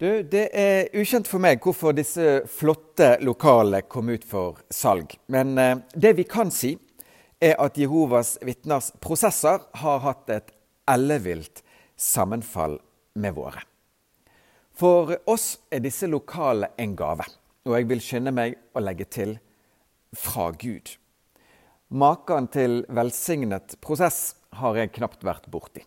Du, Det er ukjent for meg hvorfor disse flotte lokalene kom ut for salg. Men eh, det vi kan si, er at Jehovas vitners prosesser har hatt et ellevilt sammenfall med våre. For oss er disse lokalene en gave, og jeg vil skynde meg å legge til fra Gud. Maken til velsignet prosess har jeg knapt vært borti.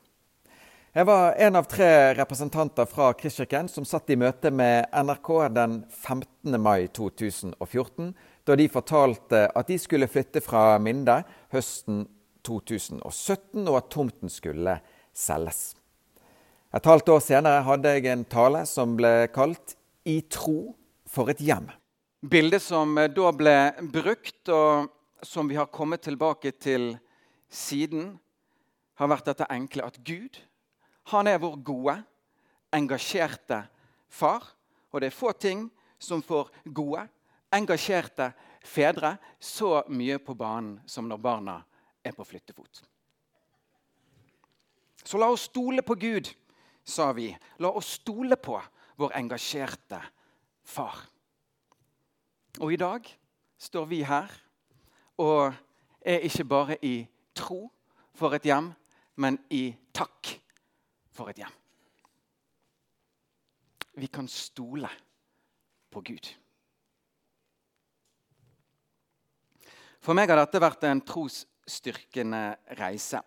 Jeg var en av tre representanter fra Kristkirken som satt i møte med NRK den 15. mai 2014, da de fortalte at de skulle flytte fra Minde høsten 2017, og at tomten skulle selges. Et halvt år senere hadde jeg en tale som ble kalt 'I tro for et hjem'. Bildet som da ble brukt, og som vi har kommet tilbake til siden, har vært dette enkle at Gud han er vår gode, engasjerte far. Og det er få ting som får gode, engasjerte fedre så mye på banen som når barna er på flyttefot. Så la oss stole på Gud, sa vi. La oss stole på vår engasjerte far. Og i dag står vi her og er ikke bare i tro for et hjem, men i takk for et hjem. Vi kan stole på Gud. For meg har dette vært en trosstyrkende reise.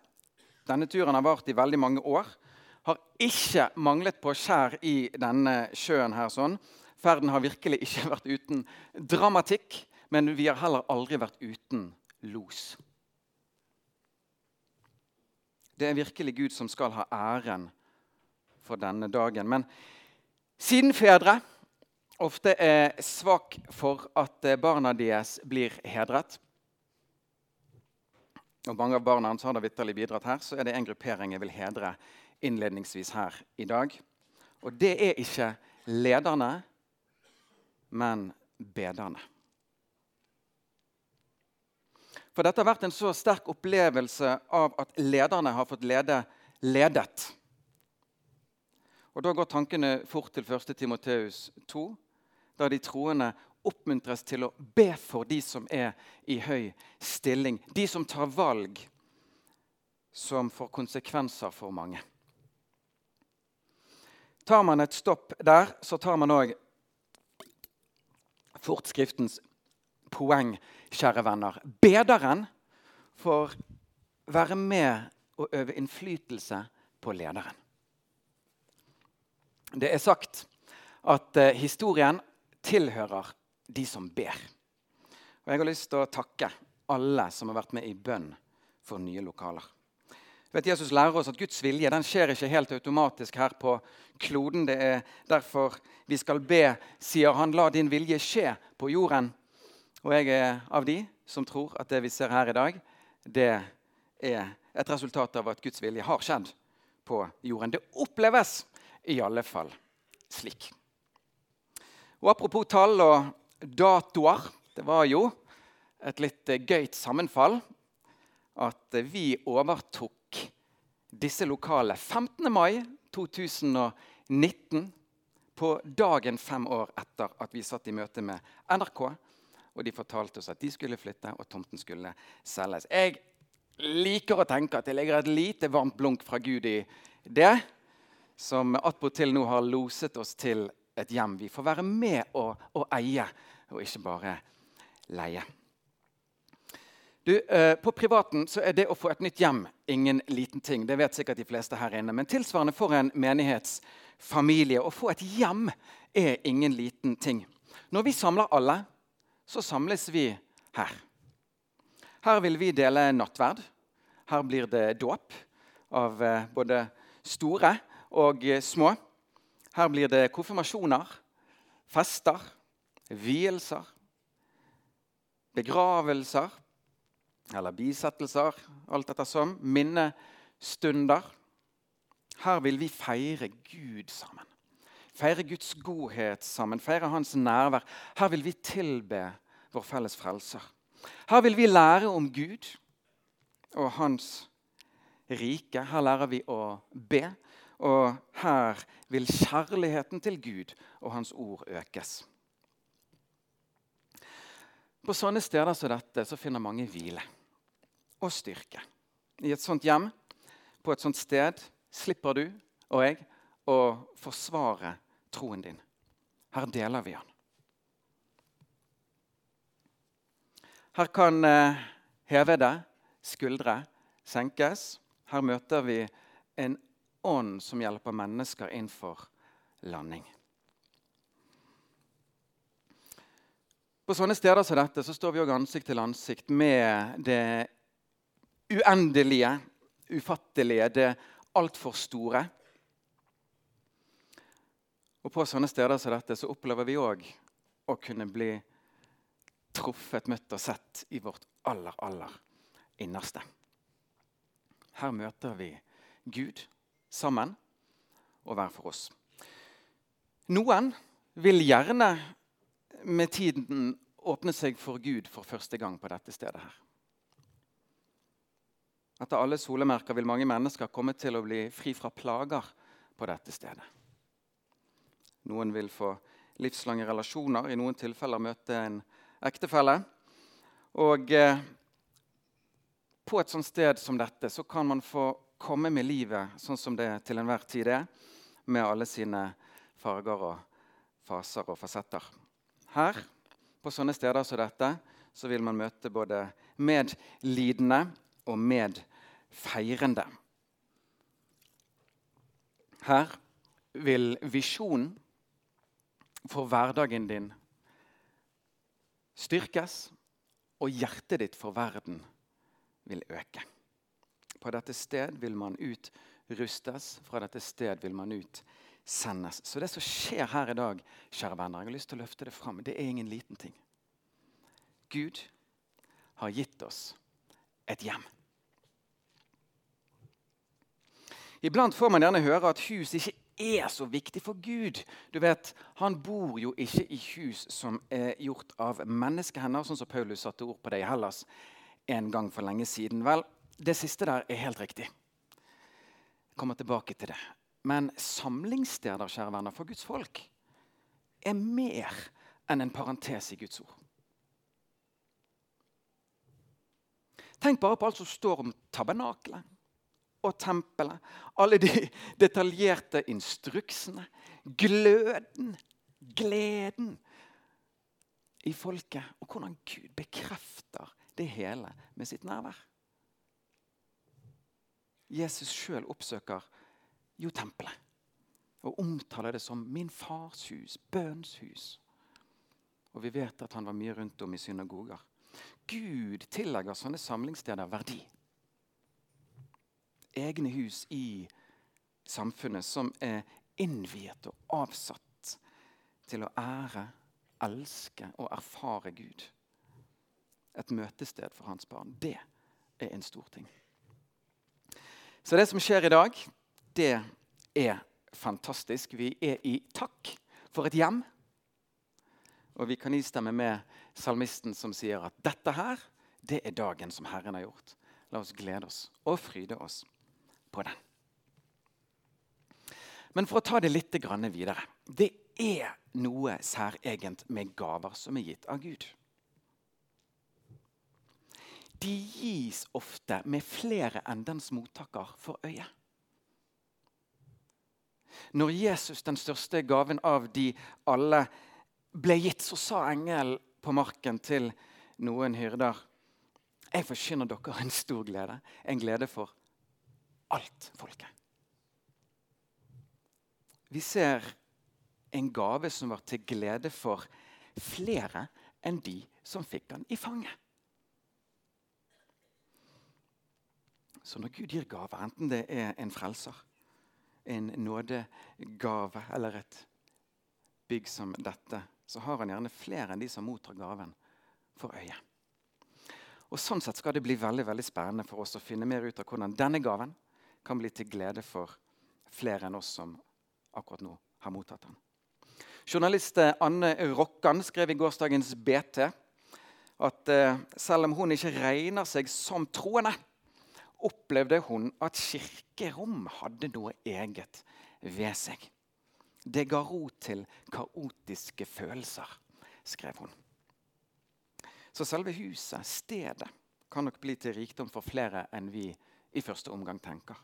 Denne turen har vart i veldig mange år. Har ikke manglet på skjær i denne sjøen. her sånn. Ferden har virkelig ikke vært uten dramatikk, men vi har heller aldri vært uten los. Det er virkelig Gud som skal ha æren for denne dagen. Men siden fedre ofte er svak for at eh, barna deres blir hedret og mange av barna hans har da vitterlig bidratt her, så er det en gruppering jeg vil hedre innledningsvis her i dag. Og det er ikke lederne, men bederne. For dette har vært en så sterk opplevelse av at lederne har fått lede ledet. Og Da går tankene fort til 1. Timoteus 2, da de troende oppmuntres til å be for de som er i høy stilling. De som tar valg som får konsekvenser for mange. Tar man et stopp der, så tar man òg fort Skriftens poeng, kjære venner. Bederen får være med og øve innflytelse på lederen. Det er sagt at uh, historien tilhører de som ber. Og Jeg har lyst til å takke alle som har vært med i bønn for nye lokaler. Vet, Jesus lærer oss at Guds vilje den skjer ikke helt automatisk her på kloden. Det er derfor vi skal be, sier han, la din vilje skje på jorden. Og jeg er av de som tror at det vi ser her i dag, det er et resultat av at Guds vilje har skjedd på jorden. Det oppleves i alle fall slik. Og Apropos tall og datoer. Det var jo et litt gøyt sammenfall at vi overtok disse lokale 15. mai 2019. På dagen fem år etter at vi satt i møte med NRK. Og de fortalte oss at de skulle flytte, og tomten skulle selges. Jeg liker å tenke at det ligger et lite varmt blunk fra Gud i det som attpåtil nå har loset oss til et hjem vi får være med og, og eie, og ikke bare leie. Du, eh, på privaten så er det å få et nytt hjem ingen liten ting. Det vet sikkert de fleste her inne. Men tilsvarende for en menighetsfamilie å få et hjem er ingen liten ting. Når vi samler alle, så samles vi her. Her vil vi dele nattverd. Her blir det dåp av eh, både store og eh, små. Her blir det konfirmasjoner, fester, vielser, begravelser eller bisettelser, alt ettersom. Minnestunder. Her vil vi feire Gud sammen. Feire Guds godhet sammen, feire Hans nærvær. Her vil vi tilbe vår felles frelser. Her vil vi lære om Gud og Hans rike. Her lærer vi å be Og her vil kjærligheten til Gud og Hans ord økes. På sånne steder som dette så finner mange hvile og styrke. I et sånt hjem, på et sånt sted, slipper du og jeg å forsvare troen din. Her deler vi den. Her kan eh, hevede skuldre senkes. Her møter vi en ånd som hjelper mennesker inn for landing. På sånne steder som dette så står vi også ansikt til ansikt med det uendelige, ufattelige, det altfor store. Og på sånne steder som dette så opplever vi òg å kunne bli truffet, møtt og sett i vårt aller, aller innerste. Her møter vi Gud sammen og hver for oss. Noen vil gjerne med tiden åpne seg for Gud for første gang på dette stedet her. Etter alle solemerker vil mange mennesker komme til å bli fri fra plager på dette stedet. Noen vil få livslange relasjoner, i noen tilfeller møte en ektefelle. Og eh, på et sånt sted som dette så kan man få komme med livet sånn som det til enhver tid er, med alle sine farger og faser og fasetter. Her, på sånne steder som dette, så vil man møte både medlidende og medfeirende. Her vil visjonen for hverdagen din styrkes, og hjertet ditt for verden vil øke. På dette sted vil man utrustes, fra dette sted vil man utsendes. Så det som skjer her i dag, kjære venner, jeg har lyst til å løfte det fram, det er ingen liten ting. Gud har gitt oss et hjem. Iblant får man gjerne høre at hus ikke er så viktig for Gud. Du vet, Han bor jo ikke i hus som er gjort av menneskehender, sånn som Paulus satte ord på det i Hellas en gang for lenge siden. Vel, det siste der er helt riktig. Jeg kommer tilbake til det. Men samlingssteder kjære venner, for Guds folk er mer enn en parentes i Guds ord. Tenk bare på alt som står om tabernakelet og tempelet. Alle de detaljerte instruksene. Gløden, gleden i folket. Og hvordan Gud bekrefter det hele med sitt nærvær. Jesus sjøl oppsøker jo tempelet og omtaler det som 'min fars hus', bønns hus. Og vi vet at han var mye rundt om i synagoger. Gud tillegger sånne samlingssteder verdi egne hus i samfunnet som er innviet og avsatt til å ære, elske og erfare Gud. Et møtested for hans barn. Det er en stor ting. Så det som skjer i dag, det er fantastisk. Vi er i takk for et hjem. Og vi kan istemme med salmisten som sier at dette her, det er dagen som Herren har gjort. La oss glede oss og fryde oss på den. Men for å ta det litt videre Det er noe særegent med gaver som er gitt av Gud. De gis ofte med flere enn dens mottaker for øye. Når Jesus, den største gaven av de alle, ble gitt, så sa engelen på marken til noen hyrder Jeg forkynner dere en stor glede, en glede for alt folket. Vi ser en gave som var til glede for flere enn de som fikk den i fanget. Så når Gud gir gaver, enten det er en frelser, en nådegave eller et bygg som dette, så har han gjerne flere enn de som mottar gaven, for øye. Og Sånn sett skal det bli veldig veldig spennende for oss å finne mer ut av hvordan denne gaven kan bli til glede for flere enn oss som akkurat nå har mottatt den. Journalist Anne Rokkan skrev i gårsdagens BT at eh, selv om hun ikke regner seg som troende, opplevde hun at kirkerom hadde noe eget ved seg. Det ga ro til kaotiske følelser, skrev hun. Så selve huset, stedet, kan nok bli til rikdom for flere enn vi i første omgang tenker.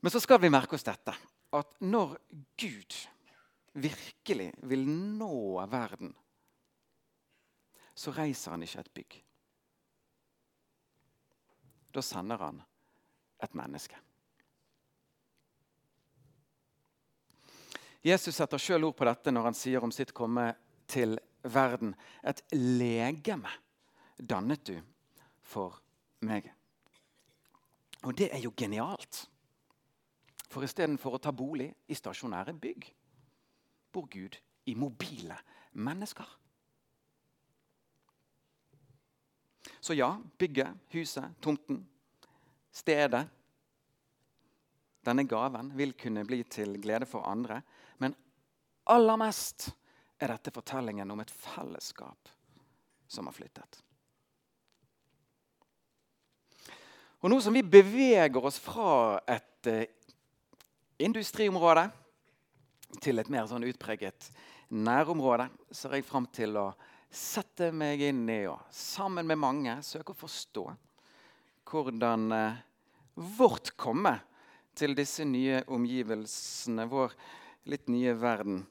Men så skal vi merke oss dette, at når Gud virkelig vil nå verden, så reiser han ikke et bygg. Da sender han et menneske. Jesus setter sjøl ord på dette når han sier om sitt komme til verden. Et legeme dannet du for meg. Og det er jo genialt. For istedenfor å ta bolig i stasjonære bygg, bor Gud i mobile mennesker. Så ja, bygget, huset, tomten, stedet Denne gaven vil kunne bli til glede for andre. Men aller mest er dette fortellingen om et fellesskap som har flyttet. Og Nå som vi beveger oss fra et eh, industriområde til et mer sånn utpreget nærområde, så er jeg fram til å sette meg inn i og sammen med mange søke å forstå hvordan eh, vårt komme til disse nye omgivelsene, vår litt nye verden,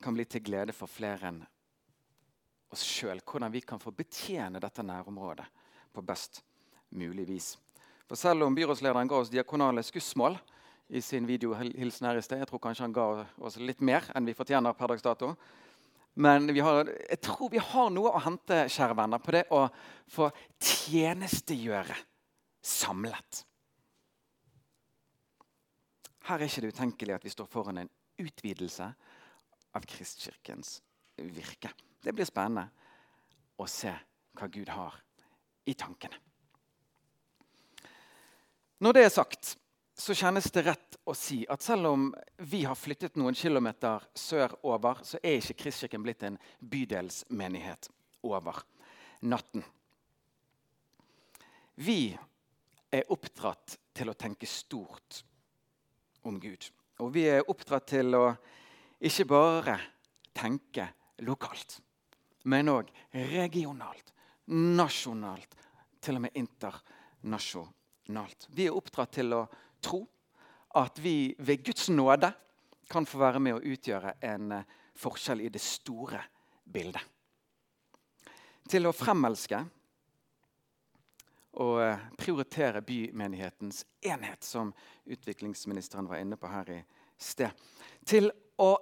kan bli til glede for flere enn oss sjøl. Hvordan vi kan få betjene dette nærområdet på best mulig vis. For Selv om byrådslederen ga oss diakonale skussmål, i sin videohilsen her i sted. Jeg tror kanskje han ga oss litt mer enn vi fortjener per dags dato. Men har, jeg tror vi har noe å hente kjære venner, på det å få tjenestegjøre samlet. Her er ikke det utenkelig at vi står foran en utvidelse av Kristkirkens virke. Det blir spennende å se hva Gud har i tankene. Når det er sagt, så kjennes det rett å si at selv om vi har flyttet noen kilometer sørover, så er ikke Kristkirken blitt en bydelsmenighet over natten. Vi er oppdratt til å tenke stort om Gud. Og vi er oppdratt til å ikke bare tenke lokalt, men òg regionalt, nasjonalt, til og med internasjonalt. Vi er oppdratt til å tro at vi ved Guds nåde kan få være med å utgjøre en eh, forskjell i det store bildet. Til å fremelske og eh, prioritere bymenighetens enhet, som utviklingsministeren var inne på her i sted. Til å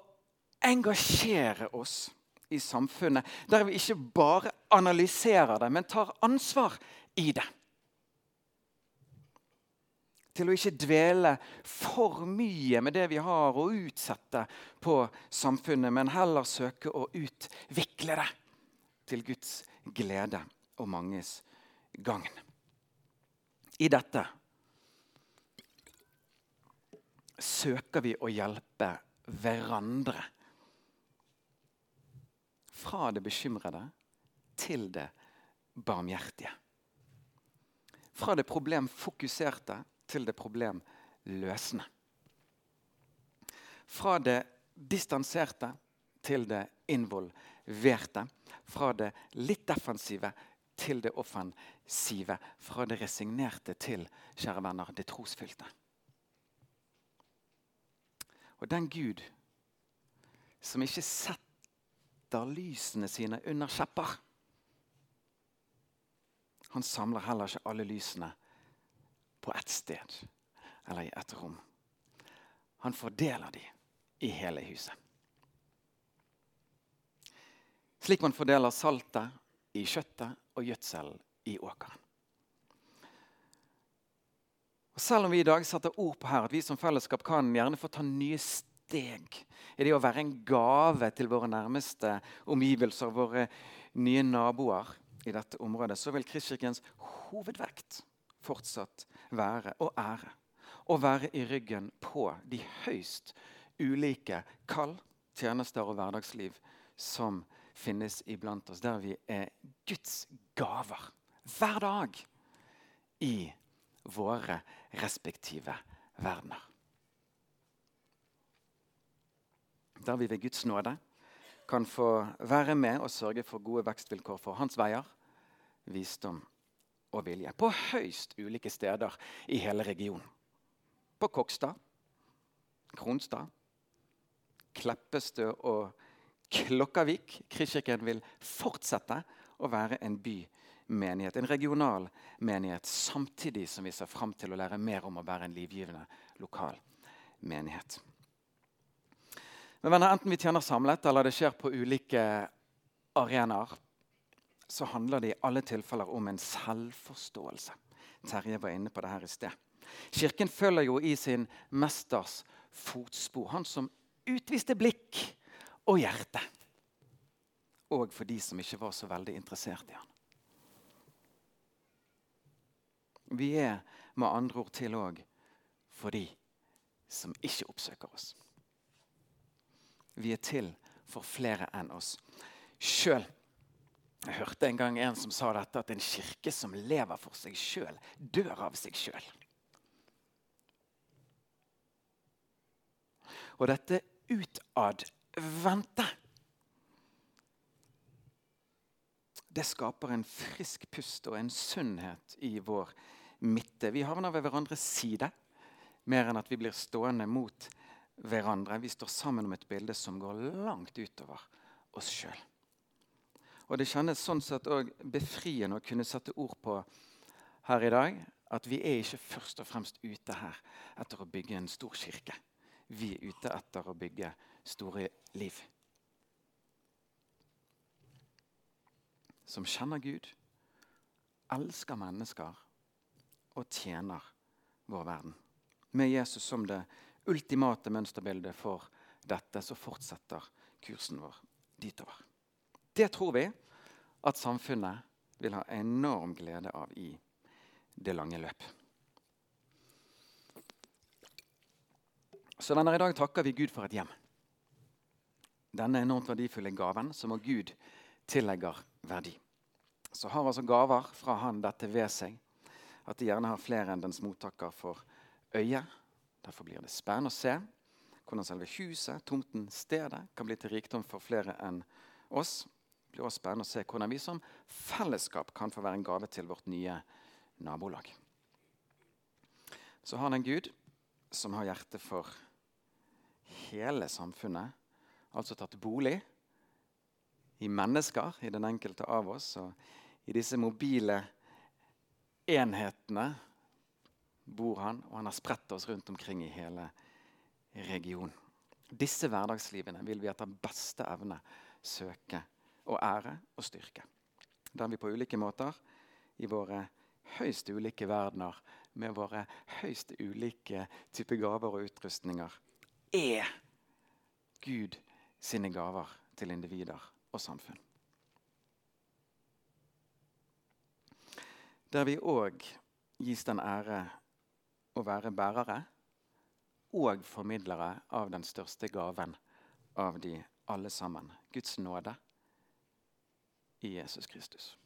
engasjere oss i samfunnet, der vi ikke bare analyserer det, men tar ansvar i det til å ikke dvele for mye med det vi har å utsette på samfunnet, men heller søke å utvikle det til Guds glede og manges gagn. I dette søker vi å hjelpe hverandre. Fra det bekymrede til det barmhjertige. Fra det problemfokuserte til det problemløsende. Fra det distanserte til det involverte. Fra det litt defensive til det offensive. Fra det resignerte til kjære venner, det trosfylte. Og den Gud som ikke setter lysene sine under kjepper Han samler heller ikke alle lysene på ett sted eller i ett rom. Han fordeler de i hele huset. Slik man fordeler saltet i kjøttet og gjødselen i åkeren. Og Selv om vi i dag setter ord på her at vi som fellesskap kan gjerne få ta nye steg i det å være en gave til våre nærmeste omgivelser, våre nye naboer i dette området, så vil Kristkirkens hovedvekt fortsatt være og ære. Å være i ryggen på de høyst ulike kall, tjenester og hverdagsliv som finnes iblant oss, der vi er Guds gaver hver dag i våre respektive verdener. Der vi ved Guds nåde kan få være med og sørge for gode vekstvilkår for hans veier, visdom og vilje. På høyst ulike steder i hele regionen. På Kokstad, Kronstad, Kleppestø og Klokkavik. Kristkirken vil fortsette å være en bymenighet, en regional menighet, samtidig som vi ser fram til å lære mer om å være en livgivende lokal menighet. Men venner, Enten vi tjener samlet eller det skjer på ulike arenaer, så handler det i alle tilfeller om en selvforståelse. Terje var inne på det her i sted. Kirken følger jo i sin mesters fotspor. Han som utviste blikk og hjerte. Og for de som ikke var så veldig interessert i han. Vi er med andre ord til òg for de som ikke oppsøker oss. Vi er til for flere enn oss sjøl. Jeg hørte en gang en som sa dette, at en kirke som lever for seg sjøl, dør av seg sjøl. Og dette utadvendte Det skaper en frisk pust og en sunnhet i vår midte. Vi havner ved hverandres side mer enn at vi blir stående mot hverandre. Vi står sammen om et bilde som går langt utover oss sjøl. Og det kjennes sånn sett òg befriende å kunne sette ord på her i dag at vi er ikke først og fremst ute her etter å bygge en stor kirke. Vi er ute etter å bygge store liv. Som kjenner Gud, elsker mennesker og tjener vår verden. Med Jesus som det ultimate mønsterbildet for dette, så fortsetter kursen vår ditover. Det tror vi at samfunnet vil ha enorm glede av i det lange løp. Så denne I dag takker vi Gud for et hjem. Denne enormt verdifulle gaven som Gud tillegger verdi. Så har altså gaver fra Han dette ved seg at de gjerne har flere enn dens mottaker for øyet Derfor blir det spennende å se hvordan selve huset, tomten, stedet kan bli til rikdom for flere enn oss. Blir også spennende å se hvordan vi som fellesskap kan få være en gave til vårt nye nabolag. Så har han en Gud som har hjerte for hele samfunnet, altså tatt bolig i mennesker, i den enkelte av oss. Og i disse mobile enhetene bor han, og han har spredt oss rundt omkring i hele regionen. Disse hverdagslivene vil vi etter beste evne søke og ære og styrke. Der vi på ulike måter, i våre høyst ulike verdener, med våre høyst ulike typer gaver og utrustninger, er Gud sine gaver til individer og samfunn. Der vi òg gis den ære å være bærere og formidlere av den største gaven av de alle sammen Guds nåde i Jesus Kristus.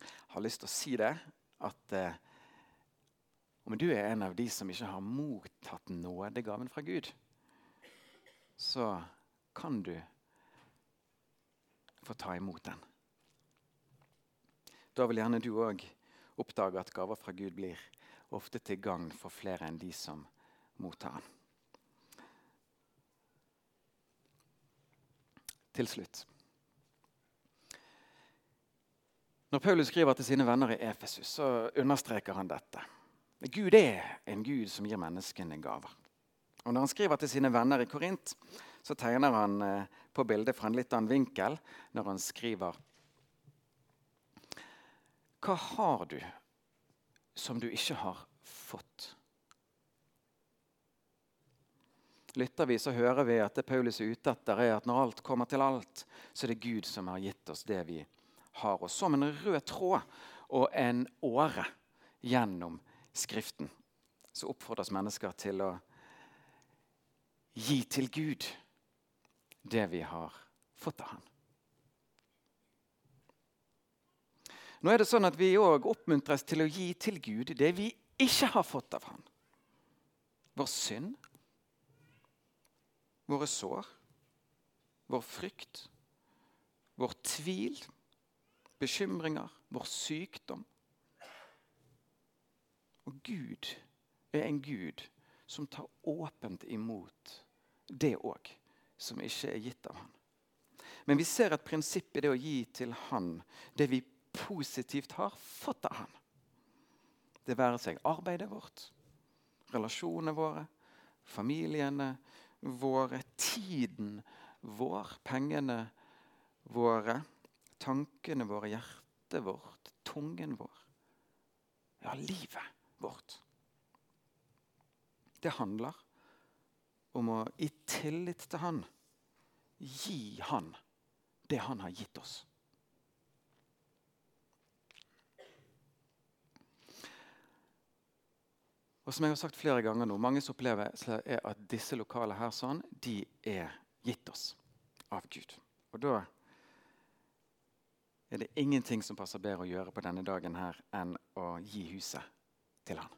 Jeg har lyst til å si det at eh, om du er en av de som ikke har mottatt nådegaven fra Gud, så kan du få ta imot den. Da vil gjerne du òg oppdage at gaver fra Gud blir ofte til gagn for flere enn de som mottar den. Til slutt. Når Paulus skriver til sine venner i Efesus, så understreker han dette. Gud er en Gud som gir menneskene gaver. Og Når han skriver til sine venner i Korint, så tegner han eh, på bildet fra en litt annen vinkel når han skriver hva har du som du ikke har fått? Lytter vi, så hører vi at det Paulus er ute etter, er at når alt kommer til alt, så er det Gud som har gitt oss det vi har. Og som en rød tråd og en åre gjennom Skriften så oppfordres mennesker til å gi til Gud det vi har fått av Han. Nå er det sånn at Vi òg oppmuntres til å gi til Gud det vi ikke har fått av Han. Vår synd, våre sår, vår frykt, vår tvil, bekymringer, vår sykdom. Og Gud er en Gud som tar åpent imot det òg, som ikke er gitt av Han. Men vi ser at prinsippet er det å gi til Han det vi positivt har fått av Han. Det være seg arbeidet vårt, relasjonene våre, familiene våre, tiden vår, pengene våre, tankene våre, hjertet vårt, tungen vår. Ja, livet vårt. Det handler om å i tillit til Han gi Han det Han har gitt oss. Og som jeg har sagt flere ganger nå, Manges opplevelse er at disse lokale her sånn, de er gitt oss av Gud. Og da er det ingenting som passer bedre å gjøre på denne dagen her enn å gi huset til Han.